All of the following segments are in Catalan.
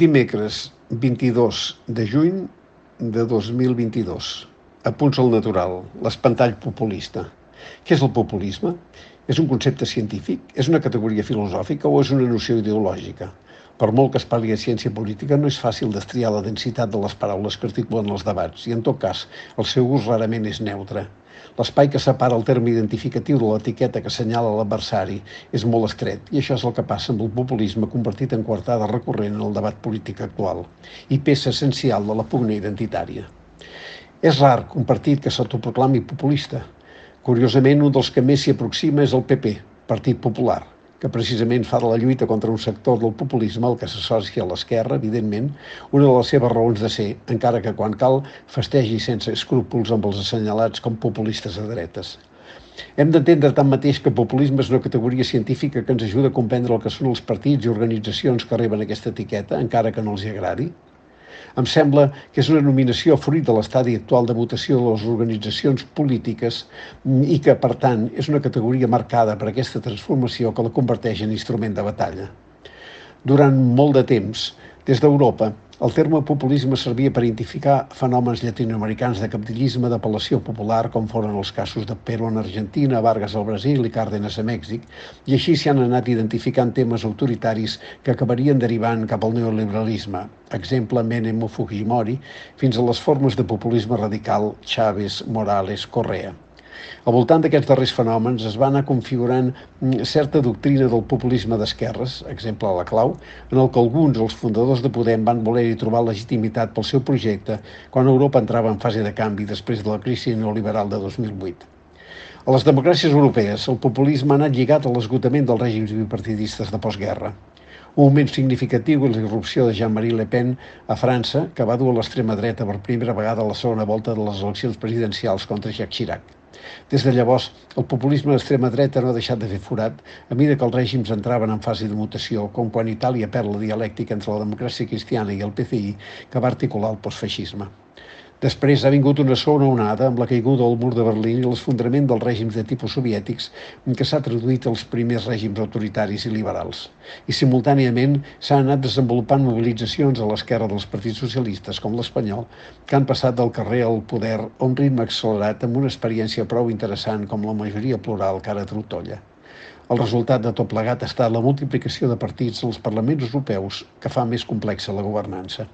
Dimecres 22 de juny de 2022. Apunts al natural, l'espantall populista. Què és el populisme? És un concepte científic? És una categoria filosòfica o és una noció ideològica? Per molt que es parli de ciència política, no és fàcil destriar la densitat de les paraules que articulen els debats i, en tot cas, el seu ús rarament és neutre. L'espai que separa el terme identificatiu de l'etiqueta que assenyala l'adversari és molt estret i això és el que passa amb el populisme convertit en coartada recurrent en el debat polític actual i peça essencial de la pugna identitària. És rar un partit que s'autoproclami populista. Curiosament, un dels que més s'hi aproxima és el PP, Partit Popular, que precisament fa de la lluita contra un sector del populisme el que s'associa a l'esquerra, evidentment, una de les seves raons de ser, encara que quan cal festegi sense escrúpols amb els assenyalats com populistes de dretes. Hem d'entendre tanmateix que populisme és una categoria científica que ens ajuda a comprendre el que són els partits i organitzacions que reben aquesta etiqueta, encara que no els hi agradi. Em sembla que és una nominació fruit de l'estadi actual de votació de les organitzacions polítiques i que, per tant, és una categoria marcada per aquesta transformació que la converteix en instrument de batalla. Durant molt de temps, des d'Europa, el terme populisme servia per identificar fenòmens llatinoamericans de capdillisme d'apel·lació popular, com foren els casos de Perón en Argentina, Vargas al Brasil i Cárdenas a Mèxic, i així s'hi han anat identificant temes autoritaris que acabarien derivant cap al neoliberalisme, exemple Menem o Fujimori, fins a les formes de populisme radical Chávez, Morales, Correa. Al voltant d'aquests darrers fenòmens es va anar configurant mm, certa doctrina del populisme d'esquerres, exemple a la clau, en el que alguns, els fundadors de Podem, van voler-hi trobar legitimitat pel seu projecte quan Europa entrava en fase de canvi després de la crisi neoliberal de 2008. A les democràcies europees, el populisme ha anat lligat a l'esgotament dels règims bipartidistes de postguerra. Un moment significatiu és la irrupció de Jean-Marie Le Pen a França, que va dur a l'extrema dreta per primera vegada a la segona volta de les eleccions presidencials contra Jacques Chirac. Des de llavors, el populisme d'extrema dreta no ha deixat de fer forat a mesura que els règims entraven en fase de mutació, com quan Itàlia perd la dialèctica entre la democràcia cristiana i el PCI que va articular el postfeixisme. Després ha vingut una segona onada amb la caiguda del mur de Berlín i l'esfondrament dels règims de tipus soviètics en què s'ha traduït els primers règims autoritaris i liberals. I simultàniament s'han anat desenvolupant mobilitzacions a l'esquerra dels partits socialistes, com l'espanyol, que han passat del carrer al poder a un ritme accelerat amb una experiència prou interessant com la majoria plural que ara trotolla. El resultat de tot plegat ha estat la multiplicació de partits als parlaments europeus que fa més complexa la governança.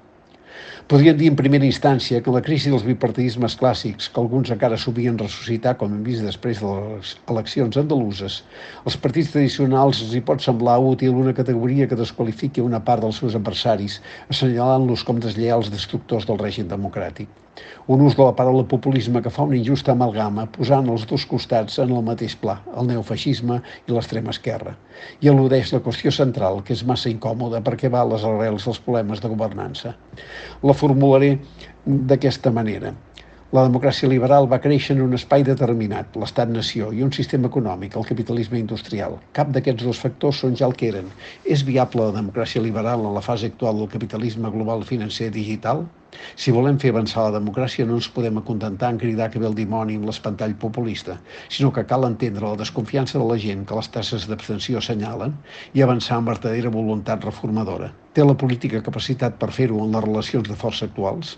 Podríem dir en primera instància que la crisi dels bipartidismes clàssics, que alguns encara s'havien ressuscitar, com hem vist després de les eleccions andaluses, els partits tradicionals els hi pot semblar útil una categoria que desqualifiqui una part dels seus adversaris, assenyalant-los com deslleials destructors del règim democràtic. Un ús de la paraula populisme que fa una injusta amalgama, posant els dos costats en el mateix pla, el neofeixisme i l'extrema esquerra, i al·ludeix la qüestió central, que és massa incòmoda perquè va a les arrels dels problemes de governança. La formularé d'aquesta manera. La democràcia liberal va créixer en un espai determinat, l'estat-nació, i un sistema econòmic, el capitalisme industrial. Cap d'aquests dos factors són ja el que eren. És viable la democràcia liberal en la fase actual del capitalisme global financer digital? Si volem fer avançar la democràcia no ens podem acontentar en cridar que ve el dimoni amb l'espantall populista, sinó que cal entendre la desconfiança de la gent que les tasses d'abstenció assenyalen i avançar amb vertadera voluntat reformadora. Té la política capacitat per fer-ho en les relacions de força actuals?